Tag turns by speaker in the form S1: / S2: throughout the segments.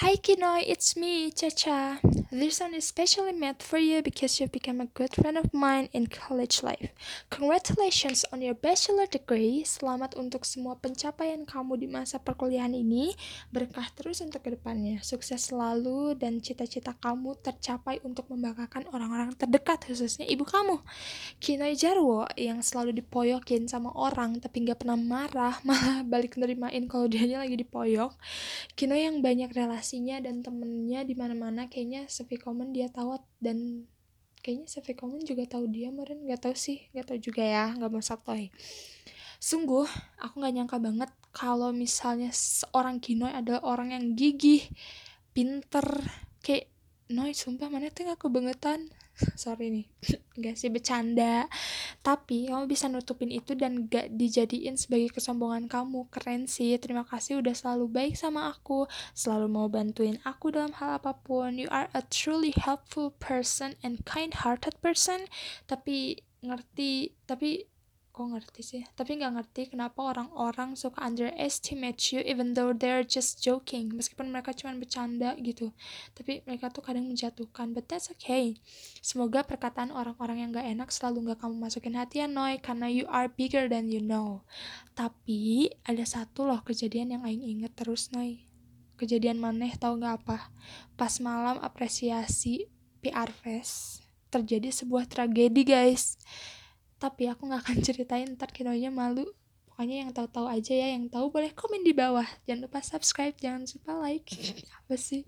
S1: Hi Kinoy, it's me, Chacha. This song is specially made for you because you've become a good friend of mine in college life. Congratulations on your bachelor degree. Selamat untuk semua pencapaian kamu di masa perkuliahan ini. Berkah terus untuk ke depannya. Sukses selalu dan cita-cita kamu tercapai untuk membanggakan orang-orang terdekat khususnya ibu kamu. Kinoy Jarwo yang selalu dipoyokin sama orang tapi nggak pernah marah malah balik nerimain kalau dianya lagi dipoyok. Kinoy yang banyak relasi relasinya dan temennya di mana-mana kayaknya Sevi Komen dia tahu dan kayaknya Sevi Komen juga tahu dia meren nggak tahu sih nggak tahu juga ya nggak mau sotoy sungguh aku nggak nyangka banget kalau misalnya seorang Kinoy adalah orang yang gigih pinter kayak Noy sumpah mana tuh aku kebangetan? Sorry nih. Gak sih bercanda. Tapi kamu bisa nutupin itu dan gak dijadiin sebagai kesombongan kamu. Keren sih. Terima kasih udah selalu baik sama aku. Selalu mau bantuin aku dalam hal apa pun. You are a truly helpful person and kind hearted person. Tapi ngerti tapi kok ngerti sih. Tapi nggak ngerti kenapa orang-orang suka underestimate you even though they're just joking. Meskipun mereka cuma bercanda gitu. Tapi mereka tuh kadang menjatuhkan. But that's okay. Semoga perkataan orang-orang yang gak enak selalu gak kamu masukin hati ya Noy. Karena you are bigger than you know. Tapi ada satu loh kejadian yang Aing inget terus Noy. Kejadian maneh tau gak apa? Pas malam apresiasi PR Fest terjadi sebuah tragedi guys tapi aku nggak akan ceritain ntar kinonya malu. Pokoknya yang tahu-tahu aja ya yang tahu boleh komen di bawah. Jangan lupa subscribe jangan lupa like. Apa sih?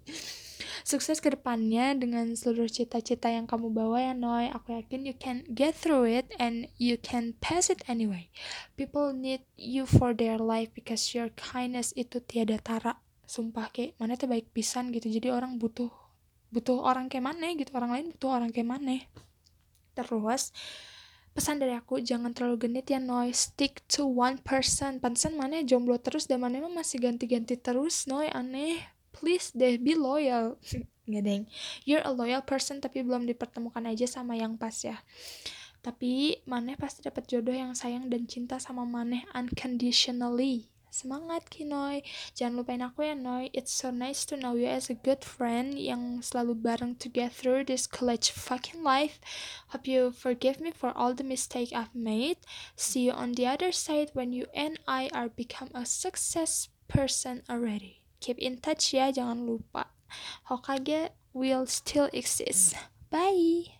S1: Sukses ke depannya dengan seluruh cita-cita yang kamu bawa ya Noy. Aku yakin you can get through it and you can pass it anyway. People need you for their life because your kindness itu tiada tara. Sumpah kayak mana tuh baik pisan gitu. Jadi orang butuh butuh orang kayak mana gitu? Orang lain butuh orang kayak mana? Terus pesan dari aku jangan terlalu genit ya Noy. Stick to one person. Pantesan mana jomblo terus dan mana masih ganti-ganti terus Noy? Aneh. Please deh be loyal. Nggak deng. You're a loyal person tapi belum dipertemukan aja sama yang pas ya. Tapi maneh pasti dapat jodoh yang sayang dan cinta sama maneh unconditionally Semangat Kinoy. Jangan lupain aku ya Noy. It's so nice to know you as a good friend yang selalu bareng to get through this college fucking life. Hope you forgive me for all the mistake I've made. See you on the other side when you and I are become a success person already. Keep in touch ya, jangan lupa. Hokage will still exist. Bye.